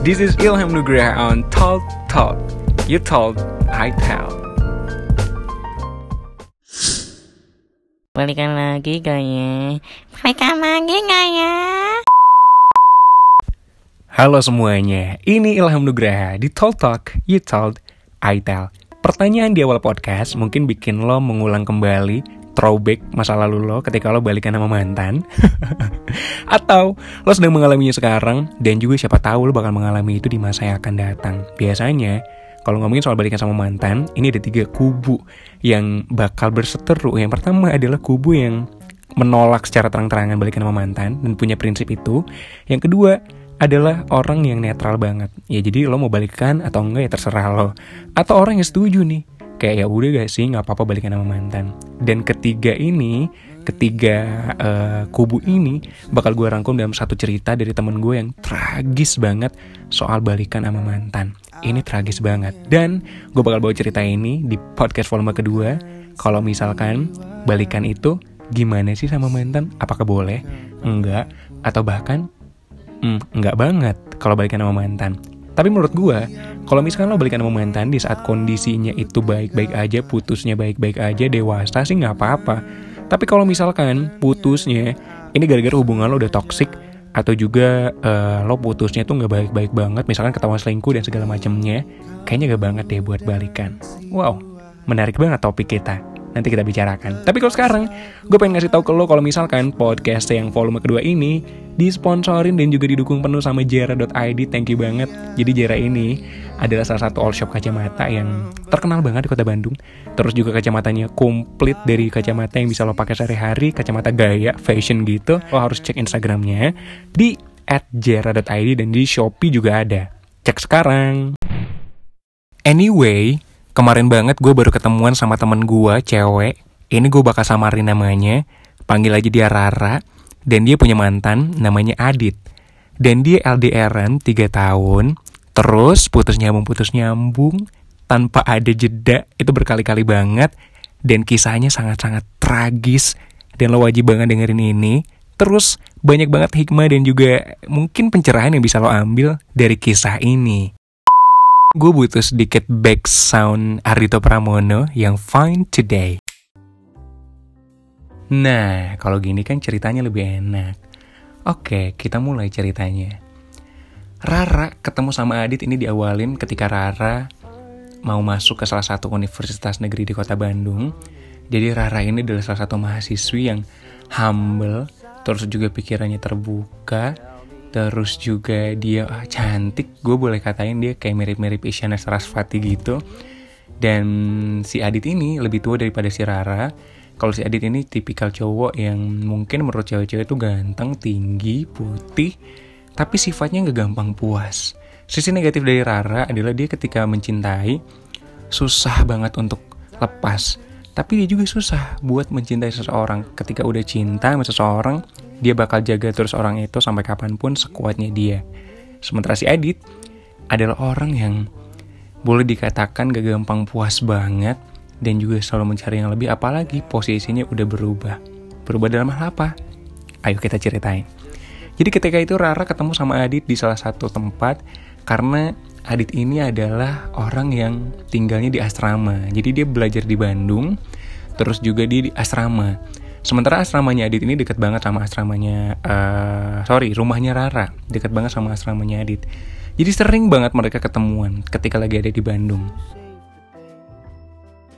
This is Ilham Nugraha on Talk Talk. You told, I tell. Balikan lagi gak ya? Balikan lagi gak ya? Halo semuanya, ini Ilham Nugraha di Talk Talk, You Told, I Tell. Pertanyaan di awal podcast mungkin bikin lo mengulang kembali throwback masa lalu lo ketika lo balikan sama mantan. Atau lo sedang mengalaminya sekarang dan juga siapa tahu lo bakal mengalami itu di masa yang akan datang. Biasanya kalau ngomongin soal balikan sama mantan ini ada tiga kubu yang bakal berseteru. Yang pertama adalah kubu yang menolak secara terang-terangan balikan sama mantan dan punya prinsip itu. Yang kedua adalah orang yang netral banget. Ya jadi lo mau balikan atau enggak ya terserah lo. Atau orang yang setuju nih kayak ya udah gak sih nggak apa-apa balikan sama mantan. Dan ketiga ini ketiga uh, kubu ini bakal gue rangkum dalam satu cerita dari temen gue yang tragis banget soal balikan sama mantan. Ini tragis banget. Dan gue bakal bawa cerita ini di podcast volume kedua. Kalau misalkan balikan itu gimana sih sama mantan? Apakah boleh? Enggak. Atau bahkan hmm, enggak banget kalau balikan sama mantan tapi menurut gue, kalau misalkan lo balikan sama mantan di saat kondisinya itu baik-baik aja, putusnya baik-baik aja, dewasa sih nggak apa-apa. Tapi kalau misalkan putusnya ini gara-gara hubungan lo udah toxic atau juga uh, lo putusnya tuh nggak baik-baik banget, misalkan ketahuan selingkuh dan segala macamnya, kayaknya gak banget deh buat balikan. Wow, menarik banget topik kita nanti kita bicarakan. Tapi kalau sekarang, gue pengen ngasih tahu ke lo kalau misalkan podcast yang volume kedua ini disponsorin dan juga didukung penuh sama Jera.id. Thank you banget. Jadi Jera ini adalah salah satu all shop kacamata yang terkenal banget di kota Bandung. Terus juga kacamatanya komplit dari kacamata yang bisa lo pakai sehari-hari, kacamata gaya, fashion gitu. Lo harus cek Instagramnya di @jera.id dan di Shopee juga ada. Cek sekarang. Anyway, Kemarin banget gue baru ketemuan sama temen gue, cewek. Ini gue bakal samarin namanya. Panggil aja dia Rara. Dan dia punya mantan, namanya Adit. Dan dia LDRan 3 tahun. Terus putus nyambung-putus nyambung. Tanpa ada jeda. Itu berkali-kali banget. Dan kisahnya sangat-sangat tragis. Dan lo wajib banget dengerin ini. Terus banyak banget hikmah dan juga mungkin pencerahan yang bisa lo ambil dari kisah ini. Gue butuh sedikit back sound Ardito Pramono yang Fine Today. Nah, kalau gini kan ceritanya lebih enak. Oke, kita mulai ceritanya. Rara ketemu sama Adit ini diawalin ketika Rara mau masuk ke salah satu universitas negeri di kota Bandung. Jadi Rara ini adalah salah satu mahasiswi yang humble, terus juga pikirannya terbuka, terus juga dia ah, cantik gue boleh katain dia kayak mirip-mirip Isyana Sarasvati gitu dan si Adit ini lebih tua daripada si Rara kalau si Adit ini tipikal cowok yang mungkin menurut cewek-cewek itu ganteng, tinggi, putih, tapi sifatnya gak gampang puas. Sisi negatif dari Rara adalah dia ketika mencintai susah banget untuk lepas. Tapi dia juga susah buat mencintai seseorang. Ketika udah cinta sama seseorang, dia bakal jaga terus orang itu sampai kapan pun sekuatnya dia. Sementara si Adit adalah orang yang boleh dikatakan gak gampang puas banget dan juga selalu mencari yang lebih apalagi posisinya udah berubah. Berubah dalam hal apa? Ayo kita ceritain. Jadi ketika itu Rara ketemu sama Adit di salah satu tempat karena Adit ini adalah orang yang tinggalnya di asrama. Jadi dia belajar di Bandung, terus juga dia di asrama. Sementara asramanya Adit ini deket banget sama asramanya, uh, sorry, rumahnya Rara, deket banget sama asramanya Adit. Jadi sering banget mereka ketemuan ketika lagi ada di Bandung.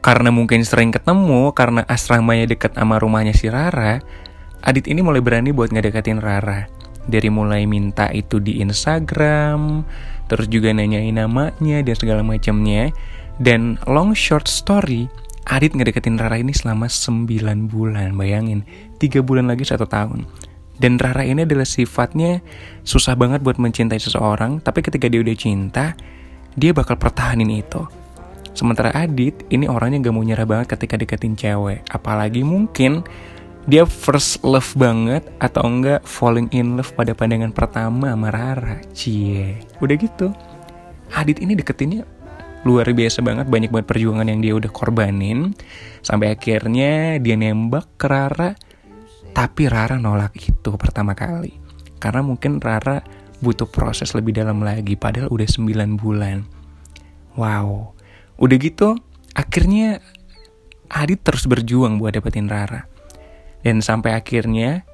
Karena mungkin sering ketemu, karena asramanya deket sama rumahnya si Rara, Adit ini mulai berani buat ngedeketin Rara. Dari mulai minta itu di Instagram, terus juga nanyain namanya dan segala macamnya. Dan long short story, Adit ngedeketin Rara ini selama 9 bulan, bayangin. 3 bulan lagi satu tahun. Dan Rara ini adalah sifatnya susah banget buat mencintai seseorang, tapi ketika dia udah cinta, dia bakal pertahanin itu. Sementara Adit, ini orangnya gak mau nyerah banget ketika deketin cewek. Apalagi mungkin dia first love banget atau enggak falling in love pada pandangan pertama sama Rara. Cie, udah gitu. Adit ini deketinnya luar biasa banget banyak banget perjuangan yang dia udah korbanin sampai akhirnya dia nembak ke Rara tapi Rara nolak itu pertama kali karena mungkin Rara butuh proses lebih dalam lagi padahal udah 9 bulan. Wow. Udah gitu akhirnya Adit terus berjuang buat dapetin Rara. Dan sampai akhirnya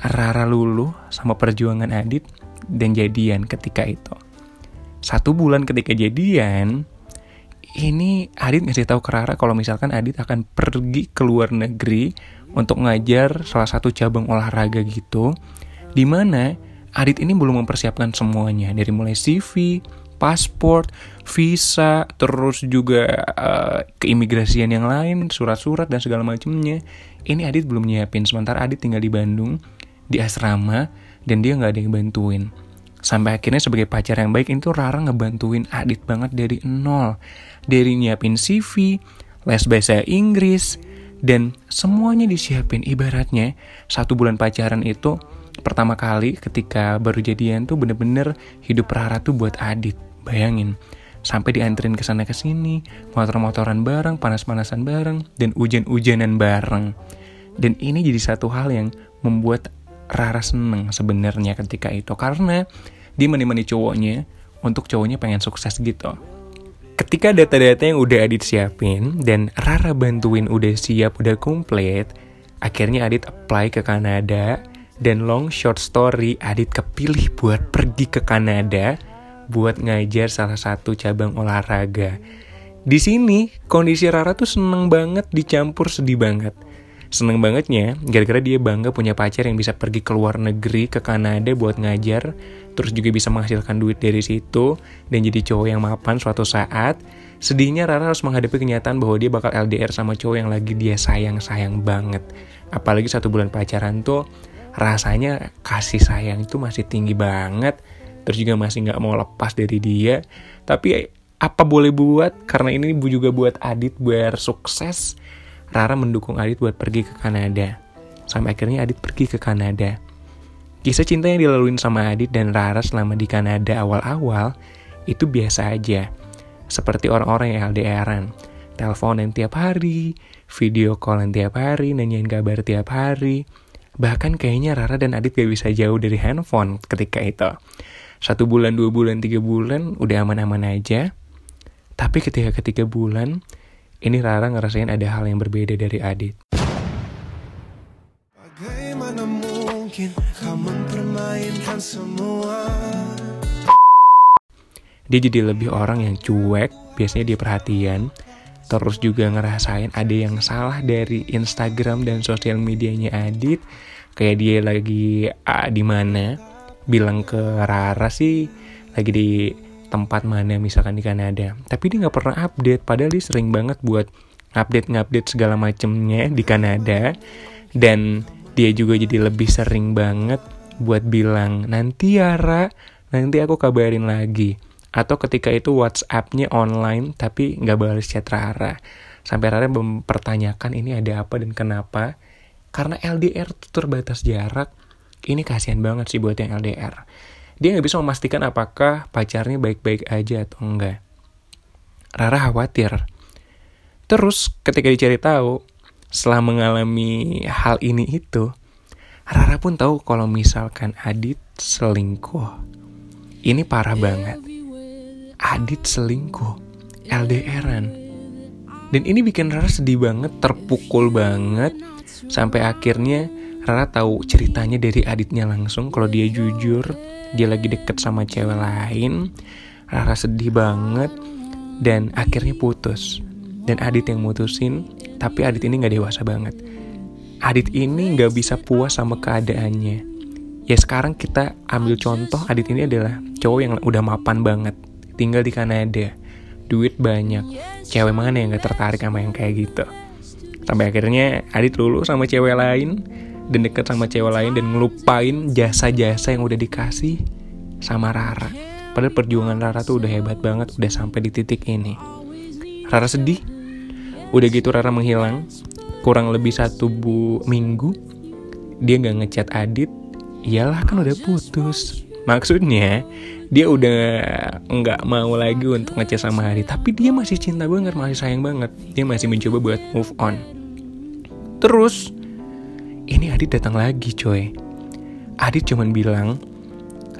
Rara luluh sama perjuangan Adit dan jadian ketika itu. Satu bulan ketika jadian, ini Adit ngasih tahu ke Rara kalau misalkan Adit akan pergi ke luar negeri untuk ngajar salah satu cabang olahraga gitu. Di mana Adit ini belum mempersiapkan semuanya dari mulai CV, paspor, visa, terus juga uh, keimigrasian yang lain, surat-surat dan segala macamnya. Ini Adit belum nyiapin. Sementara Adit tinggal di Bandung di asrama dan dia nggak ada yang bantuin. Sampai akhirnya sebagai pacar yang baik itu Rara ngebantuin Adit banget dari nol. Dari nyiapin CV, les bahasa Inggris, dan semuanya disiapin. Ibaratnya satu bulan pacaran itu pertama kali ketika baru jadian tuh bener-bener hidup Rara tuh buat Adit. Bayangin, sampai dianterin ke sana ke sini, motor-motoran bareng, panas-panasan bareng, dan hujan-hujanan bareng. Dan ini jadi satu hal yang membuat Rara seneng sebenarnya ketika itu karena dia menemani cowoknya untuk cowoknya pengen sukses gitu. Ketika data-data yang udah Adit siapin dan Rara bantuin udah siap, udah komplit, akhirnya Adit apply ke Kanada dan long short story Adit kepilih buat pergi ke Kanada buat ngajar salah satu cabang olahraga. Di sini kondisi Rara tuh seneng banget dicampur sedih banget seneng bangetnya gara-gara dia bangga punya pacar yang bisa pergi ke luar negeri ke Kanada buat ngajar terus juga bisa menghasilkan duit dari situ dan jadi cowok yang mapan suatu saat. Sedihnya Rara harus menghadapi kenyataan bahwa dia bakal LDR sama cowok yang lagi dia sayang-sayang banget. Apalagi satu bulan pacaran tuh rasanya kasih sayang itu masih tinggi banget. Terus juga masih nggak mau lepas dari dia. Tapi apa boleh buat? Karena ini juga buat Adit biar sukses Rara mendukung Adit buat pergi ke Kanada. Sampai akhirnya Adit pergi ke Kanada. Kisah cinta yang dilaluin sama Adit dan Rara selama di Kanada awal-awal itu biasa aja. Seperti orang-orang yang LDRan. Teleponan tiap hari, video callan tiap hari, nanyain kabar tiap hari. Bahkan kayaknya Rara dan Adit gak bisa jauh dari handphone ketika itu. Satu bulan, dua bulan, tiga bulan udah aman-aman aja. Tapi ketika ketiga bulan, ini Rara ngerasain ada hal yang berbeda dari Adit. Bagaimana mungkin kau mempermainkan semua? Dia jadi lebih orang yang cuek, biasanya dia perhatian, terus juga ngerasain ada yang salah dari Instagram dan sosial medianya Adit, kayak dia lagi ah, di mana, bilang ke Rara sih lagi di tempat mana misalkan di Kanada. Tapi dia nggak pernah update padahal dia sering banget buat update ngupdate segala macemnya di Kanada. Dan dia juga jadi lebih sering banget buat bilang nanti Yara nanti aku kabarin lagi. Atau ketika itu WhatsAppnya online tapi nggak balas chat Rara. Sampai Rara mempertanyakan ini ada apa dan kenapa? Karena LDR terbatas jarak. Ini kasihan banget sih buat yang LDR dia nggak bisa memastikan apakah pacarnya baik-baik aja atau enggak. Rara khawatir. Terus ketika dicari tahu, setelah mengalami hal ini itu, Rara pun tahu kalau misalkan Adit selingkuh. Ini parah banget. Adit selingkuh, LDRan. Dan ini bikin Rara sedih banget, terpukul banget, sampai akhirnya Rara tahu ceritanya dari Aditnya langsung kalau dia jujur dia lagi deket sama cewek lain Rara sedih banget dan akhirnya putus. Dan Adit yang mutusin tapi Adit ini nggak dewasa banget. Adit ini nggak bisa puas sama keadaannya. Ya sekarang kita ambil contoh Adit ini adalah cowok yang udah mapan banget. Tinggal di Kanada. Duit banyak. Cewek mana yang gak tertarik sama yang kayak gitu? Sampai akhirnya Adit lulus sama cewek lain dan deket sama cewek lain dan ngelupain jasa-jasa yang udah dikasih sama Rara. Padahal perjuangan Rara tuh udah hebat banget, udah sampai di titik ini. Rara sedih. Udah gitu Rara menghilang. Kurang lebih satu bu minggu. Dia nggak ngechat Adit. Iyalah kan udah putus. Maksudnya dia udah nggak mau lagi untuk ngechat sama Adit. Tapi dia masih cinta banget, masih sayang banget. Dia masih mencoba buat move on. Terus ini Adit datang lagi coy. Adit cuman bilang,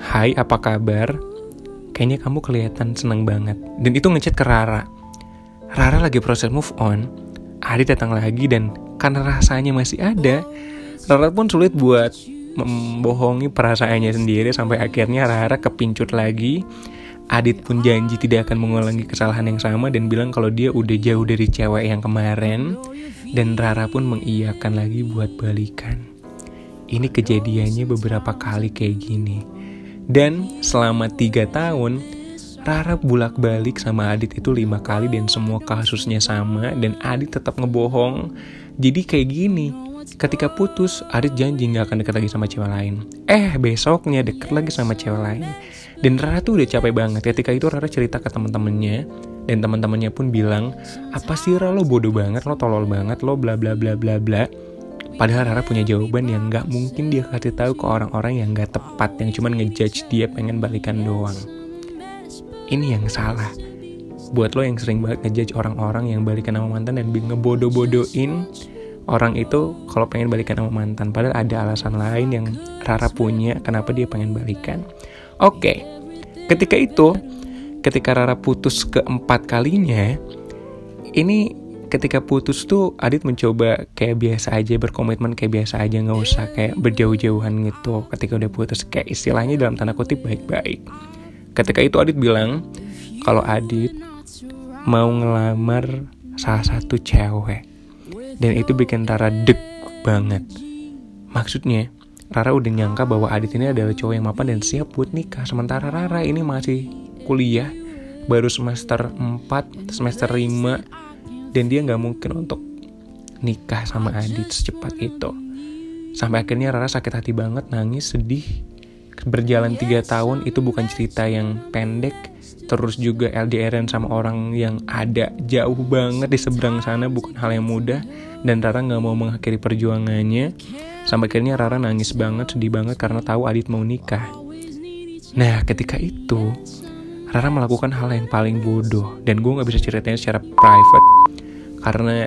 Hai apa kabar? Kayaknya kamu kelihatan seneng banget. Dan itu ngechat ke Rara. Rara lagi proses move on. Adit datang lagi dan karena rasanya masih ada, Rara pun sulit buat membohongi perasaannya sendiri sampai akhirnya Rara kepincut lagi. Adit pun janji tidak akan mengulangi kesalahan yang sama dan bilang kalau dia udah jauh dari cewek yang kemarin dan Rara pun mengiyakan lagi buat balikan. Ini kejadiannya beberapa kali kayak gini. Dan selama tiga tahun, Rara bulak-balik sama Adit itu lima kali dan semua kasusnya sama dan Adit tetap ngebohong. Jadi kayak gini, ketika putus, Adit janji gak akan deket lagi sama cewek lain. Eh, besoknya deket lagi sama cewek lain. Dan Rara tuh udah capek banget. Ketika itu Rara cerita ke teman-temannya dan teman-temannya pun bilang, "Apa sih Rara lo bodoh banget, lo tolol banget, lo bla bla bla bla bla." Padahal Rara punya jawaban yang gak mungkin dia kasih tahu ke orang-orang yang gak tepat, yang cuma ngejudge dia pengen balikan doang. Ini yang salah. Buat lo yang sering banget ngejudge orang-orang yang balikan sama mantan dan ngebodoh-bodohin orang itu kalau pengen balikan sama mantan. Padahal ada alasan lain yang Rara punya kenapa dia pengen balikan. Oke, ketika itu, ketika Rara putus keempat kalinya, ini ketika putus tuh Adit mencoba kayak biasa aja berkomitmen kayak biasa aja nggak usah kayak berjauh-jauhan gitu ketika udah putus kayak istilahnya dalam tanda kutip baik-baik ketika itu Adit bilang kalau Adit mau ngelamar salah satu cewek dan itu bikin Rara deg banget. Maksudnya Rara udah nyangka bahwa Adit ini adalah cowok yang mapan dan siap buat nikah. Sementara Rara ini masih kuliah baru semester 4 semester 5 dan dia nggak mungkin untuk nikah sama Adit secepat itu. Sampai akhirnya Rara sakit hati banget nangis sedih. Berjalan tiga tahun itu bukan cerita yang pendek terus juga LDRan sama orang yang ada jauh banget di seberang sana bukan hal yang mudah. Dan Rara nggak mau mengakhiri perjuangannya. Sampai akhirnya Rara nangis banget sedih banget karena tahu Adit mau nikah. Nah ketika itu Rara melakukan hal yang paling bodoh. Dan gue nggak bisa ceritanya secara private. Karena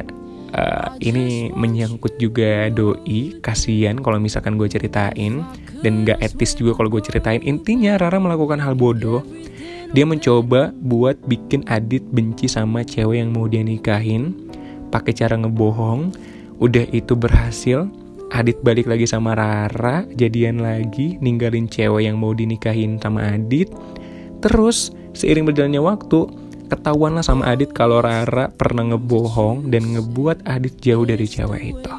uh, ini menyangkut juga doi. Kasihan kalau misalkan gue ceritain. Dan gak etis juga kalau gue ceritain. Intinya Rara melakukan hal bodoh dia mencoba buat bikin Adit benci sama cewek yang mau dia nikahin. Pakai cara ngebohong. Udah itu berhasil. Adit balik lagi sama Rara jadian lagi ninggalin cewek yang mau dinikahin sama Adit. Terus seiring berjalannya waktu ketahuan lah sama Adit kalau Rara pernah ngebohong dan ngebuat Adit jauh dari cewek itu.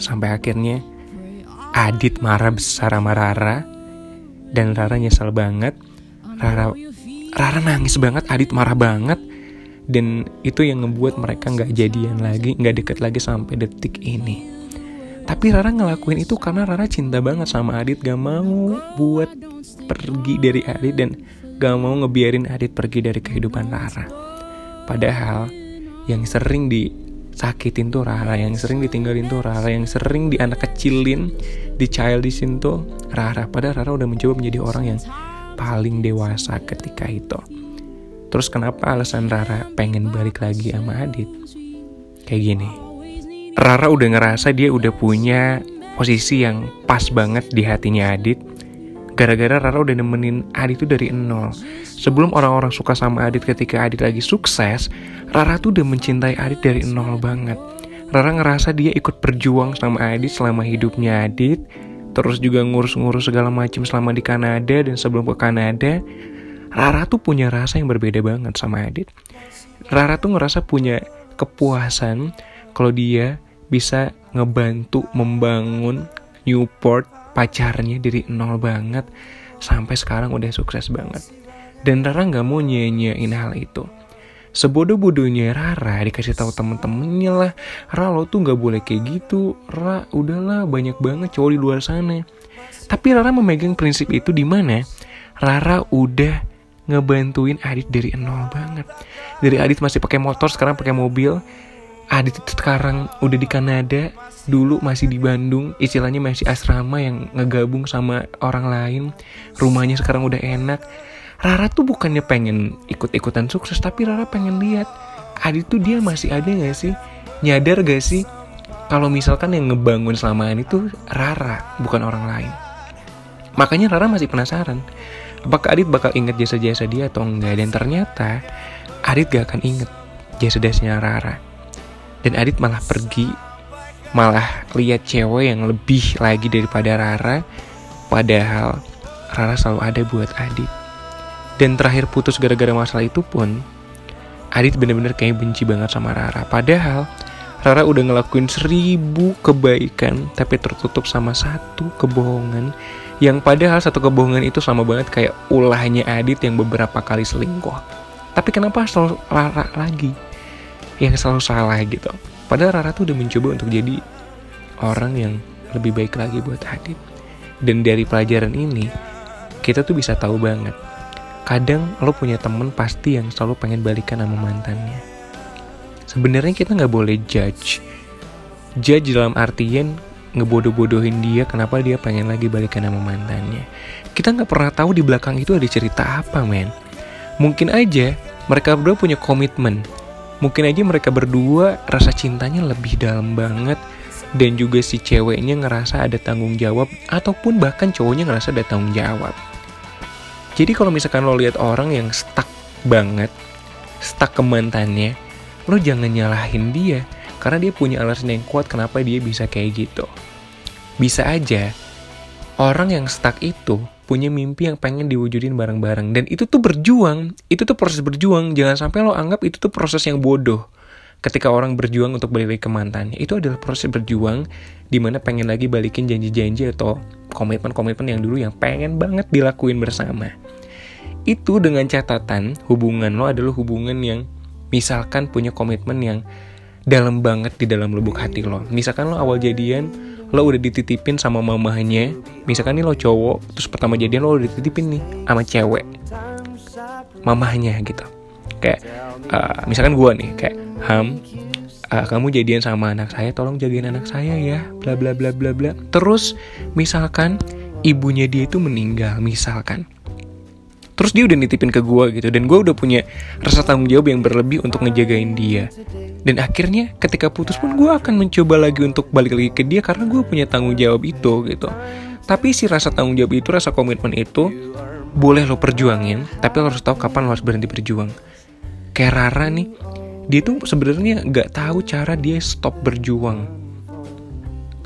Sampai akhirnya Adit marah besar sama Rara. Dan Rara nyesel banget. Rara Rara nangis banget, Adit marah banget dan itu yang ngebuat mereka nggak jadian lagi, nggak deket lagi sampai detik ini. Tapi Rara ngelakuin itu karena Rara cinta banget sama Adit, gak mau buat pergi dari Adit dan gak mau ngebiarin Adit pergi dari kehidupan Rara. Padahal yang sering disakitin tuh Rara, yang sering ditinggalin tuh Rara, yang sering di anak kecilin, di childishin tuh Rara. Padahal Rara udah mencoba menjadi orang yang paling dewasa ketika itu. Terus kenapa alasan Rara pengen balik lagi sama Adit? Kayak gini. Rara udah ngerasa dia udah punya posisi yang pas banget di hatinya Adit Gara-gara Rara udah nemenin Adit tuh dari nol. Sebelum orang-orang suka sama Adit ketika Adit lagi sukses, Rara tuh udah mencintai Adit dari nol banget. Rara ngerasa dia ikut berjuang sama Adit selama hidupnya Adit, terus juga ngurus-ngurus segala macam selama di Kanada dan sebelum ke Kanada. Rara tuh punya rasa yang berbeda banget sama Adit. Rara tuh ngerasa punya kepuasan kalau dia bisa ngebantu membangun Newport pacarnya dari nol banget sampai sekarang udah sukses banget. Dan Rara nggak mau nyanyiin hal itu. Sebodoh-bodohnya Rara dikasih tahu temen-temennya lah, Rara lo tuh nggak boleh kayak gitu, Rara udahlah banyak banget cowok di luar sana. Tapi Rara memegang prinsip itu di mana Rara udah ngebantuin Adit dari nol banget. Dari Adit masih pakai motor, sekarang pakai mobil. Adit sekarang udah di Kanada, dulu masih di Bandung, istilahnya masih asrama yang ngegabung sama orang lain. Rumahnya sekarang udah enak. Rara tuh bukannya pengen ikut-ikutan sukses, tapi Rara pengen lihat Adit tuh dia masih ada gak sih? Nyadar gak sih? Kalau misalkan yang ngebangun selama ini tuh Rara, bukan orang lain. Makanya Rara masih penasaran. Apakah Adit bakal inget jasa-jasa dia atau enggak? Dan ternyata Adit gak akan inget jasa-jasanya Rara. Dan Adit malah pergi, malah lihat cewek yang lebih lagi daripada Rara. Padahal Rara selalu ada buat Adit. Dan terakhir putus gara-gara masalah itu pun, Adit bener-bener kayak benci banget sama Rara. Padahal Rara udah ngelakuin seribu kebaikan tapi tertutup sama satu kebohongan yang padahal satu kebohongan itu sama banget kayak ulahnya Adit yang beberapa kali selingkuh. Tapi kenapa selalu Rara lagi yang selalu salah gitu? Padahal Rara tuh udah mencoba untuk jadi orang yang lebih baik lagi buat Adit. Dan dari pelajaran ini, kita tuh bisa tahu banget. Kadang lo punya temen pasti yang selalu pengen balikan sama mantannya. Sebenarnya kita nggak boleh judge. Judge dalam artian ngebodoh-bodohin dia kenapa dia pengen lagi balikan sama mantannya. Kita nggak pernah tahu di belakang itu ada cerita apa, men. Mungkin aja mereka berdua punya komitmen. Mungkin aja mereka berdua rasa cintanya lebih dalam banget dan juga si ceweknya ngerasa ada tanggung jawab ataupun bahkan cowoknya ngerasa ada tanggung jawab. Jadi kalau misalkan lo lihat orang yang stuck banget, stuck ke mantannya, lo jangan nyalahin dia karena dia punya alasan yang kuat kenapa dia bisa kayak gitu. Bisa aja orang yang stuck itu punya mimpi yang pengen diwujudin bareng-bareng dan itu tuh berjuang, itu tuh proses berjuang. Jangan sampai lo anggap itu tuh proses yang bodoh. Ketika orang berjuang untuk balik ke mantannya, itu adalah proses berjuang di mana pengen lagi balikin janji-janji atau komitmen-komitmen yang dulu yang pengen banget dilakuin bersama. Itu dengan catatan hubungan lo adalah hubungan yang misalkan punya komitmen yang dalam banget di dalam lubuk hati lo. Misalkan lo awal jadian, lo udah dititipin sama mamahnya. Misalkan nih lo cowok terus pertama jadian lo udah dititipin nih sama cewek mamahnya gitu. Kayak uh, misalkan gue nih kayak ham uh, kamu jadian sama anak saya tolong jagain anak saya ya bla bla bla bla bla. Terus misalkan ibunya dia itu meninggal misalkan terus dia udah nitipin ke gue gitu dan gue udah punya rasa tanggung jawab yang berlebih untuk ngejagain dia. Dan akhirnya ketika putus pun gue akan mencoba lagi untuk balik lagi ke dia karena gue punya tanggung jawab itu gitu. Tapi si rasa tanggung jawab itu rasa komitmen itu boleh lo perjuangin tapi lo harus tahu kapan lo harus berhenti berjuang. Kayak Rara nih dia tuh sebenarnya nggak tahu cara dia stop berjuang.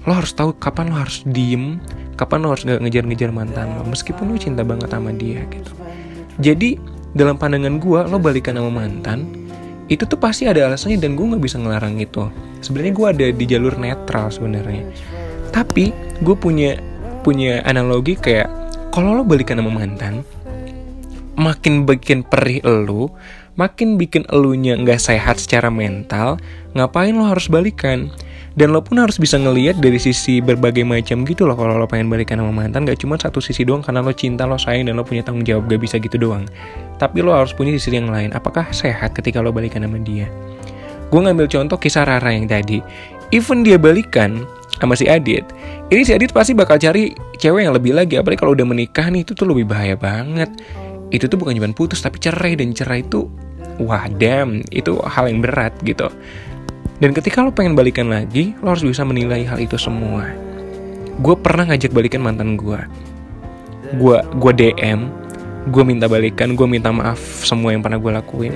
Lo harus tahu kapan lo harus diem kapan lo harus nggak ngejar-ngejar mantan lo meskipun lo cinta banget sama dia gitu jadi dalam pandangan gue lo balikan sama mantan itu tuh pasti ada alasannya dan gue nggak bisa ngelarang itu. Sebenarnya gue ada di jalur netral sebenarnya. Tapi gue punya punya analogi kayak kalau lo balikan sama mantan makin bikin perih elu makin bikin elunya nggak sehat secara mental ngapain lo harus balikan dan lo pun harus bisa ngelihat dari sisi berbagai macam gitu loh kalau lo pengen balikan sama mantan gak cuma satu sisi doang karena lo cinta lo sayang dan lo punya tanggung jawab gak bisa gitu doang. Tapi lo harus punya sisi yang lain. Apakah sehat ketika lo balikan sama dia? Gue ngambil contoh kisah Rara yang tadi. Even dia balikan sama si Adit ini si Adit pasti bakal cari cewek yang lebih lagi. Apalagi kalau udah menikah nih itu tuh lebih bahaya banget. Itu tuh bukan cuma putus tapi cerai. Dan cerai itu wah damn itu hal yang berat gitu dan ketika lo pengen balikan lagi, lo harus bisa menilai hal itu semua. Gue pernah ngajak balikan mantan gue. Gue gue DM, gue minta balikan, gue minta maaf semua yang pernah gue lakuin.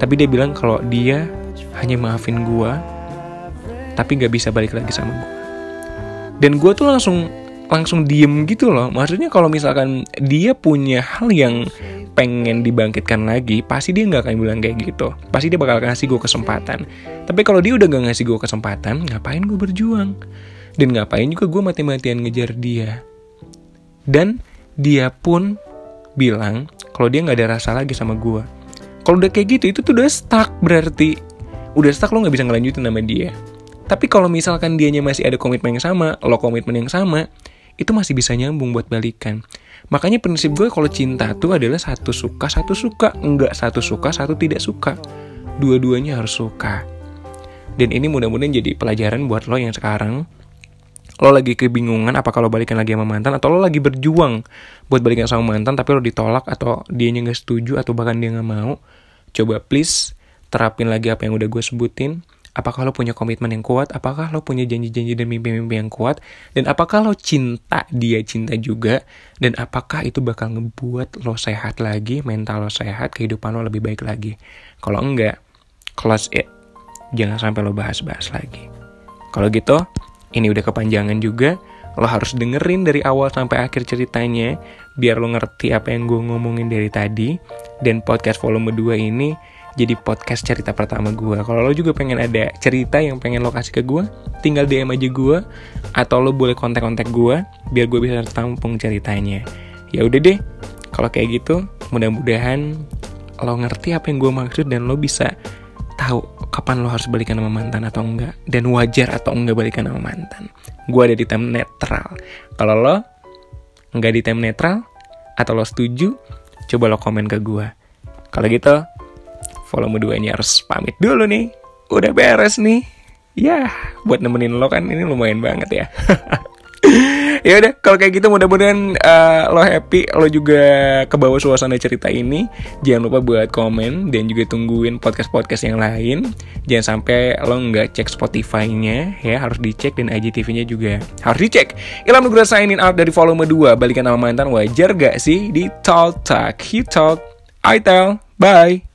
Tapi dia bilang kalau dia hanya maafin gue, tapi gak bisa balik lagi sama gue. Dan gue tuh langsung langsung diem gitu loh. Maksudnya kalau misalkan dia punya hal yang pengen dibangkitkan lagi, pasti dia nggak akan bilang kayak gitu. Pasti dia bakal ngasih gue kesempatan. Tapi kalau dia udah gak ngasih gue kesempatan, ngapain gue berjuang? Dan ngapain juga gue mati-matian ngejar dia? Dan dia pun bilang kalau dia nggak ada rasa lagi sama gue. Kalau udah kayak gitu, itu tuh udah stuck berarti. Udah stuck lo nggak bisa ngelanjutin sama dia. Tapi kalau misalkan dianya masih ada komitmen yang sama, lo komitmen yang sama, itu masih bisa nyambung buat balikan. Makanya prinsip gue kalau cinta tuh adalah satu suka, satu suka. Enggak satu suka, satu tidak suka. Dua-duanya harus suka. Dan ini mudah-mudahan jadi pelajaran buat lo yang sekarang lo lagi kebingungan apa kalau balikan lagi sama mantan atau lo lagi berjuang buat balikan sama mantan tapi lo ditolak atau dia nggak setuju atau bahkan dia nggak mau coba please terapin lagi apa yang udah gue sebutin Apakah lo punya komitmen yang kuat? Apakah lo punya janji-janji dan mimpi-mimpi yang kuat? Dan apakah lo cinta dia cinta juga? Dan apakah itu bakal ngebuat lo sehat lagi, mental lo sehat, kehidupan lo lebih baik lagi? Kalau enggak, close it. Jangan sampai lo bahas-bahas lagi. Kalau gitu, ini udah kepanjangan juga. Lo harus dengerin dari awal sampai akhir ceritanya biar lo ngerti apa yang gue ngomongin dari tadi. Dan podcast volume 2 ini jadi podcast cerita pertama gue. Kalau lo juga pengen ada cerita yang pengen lo kasih ke gue, tinggal DM aja gue, atau lo boleh kontak-kontak gue, biar gue bisa tampung ceritanya. Ya udah deh, kalau kayak gitu, mudah-mudahan lo ngerti apa yang gue maksud dan lo bisa tahu kapan lo harus balikan sama mantan atau enggak, dan wajar atau enggak balikan sama mantan. Gue ada di time netral. Kalau lo nggak di time netral, atau lo setuju, coba lo komen ke gue. Kalau gitu, volume 2 nya harus pamit dulu nih. Udah beres nih. Ya, buat nemenin lo kan ini lumayan banget ya. ya udah kalau kayak gitu mudah-mudahan uh, lo happy lo juga ke bawah suasana cerita ini. Jangan lupa buat komen dan juga tungguin podcast podcast yang lain. Jangan sampai lo nggak cek Spotify-nya ya harus dicek dan IGTV-nya juga harus dicek. Ilham Nugra signing out dari volume 2 balikan sama mantan wajar gak sih di Talk Talk? You Talk. I Tell. Bye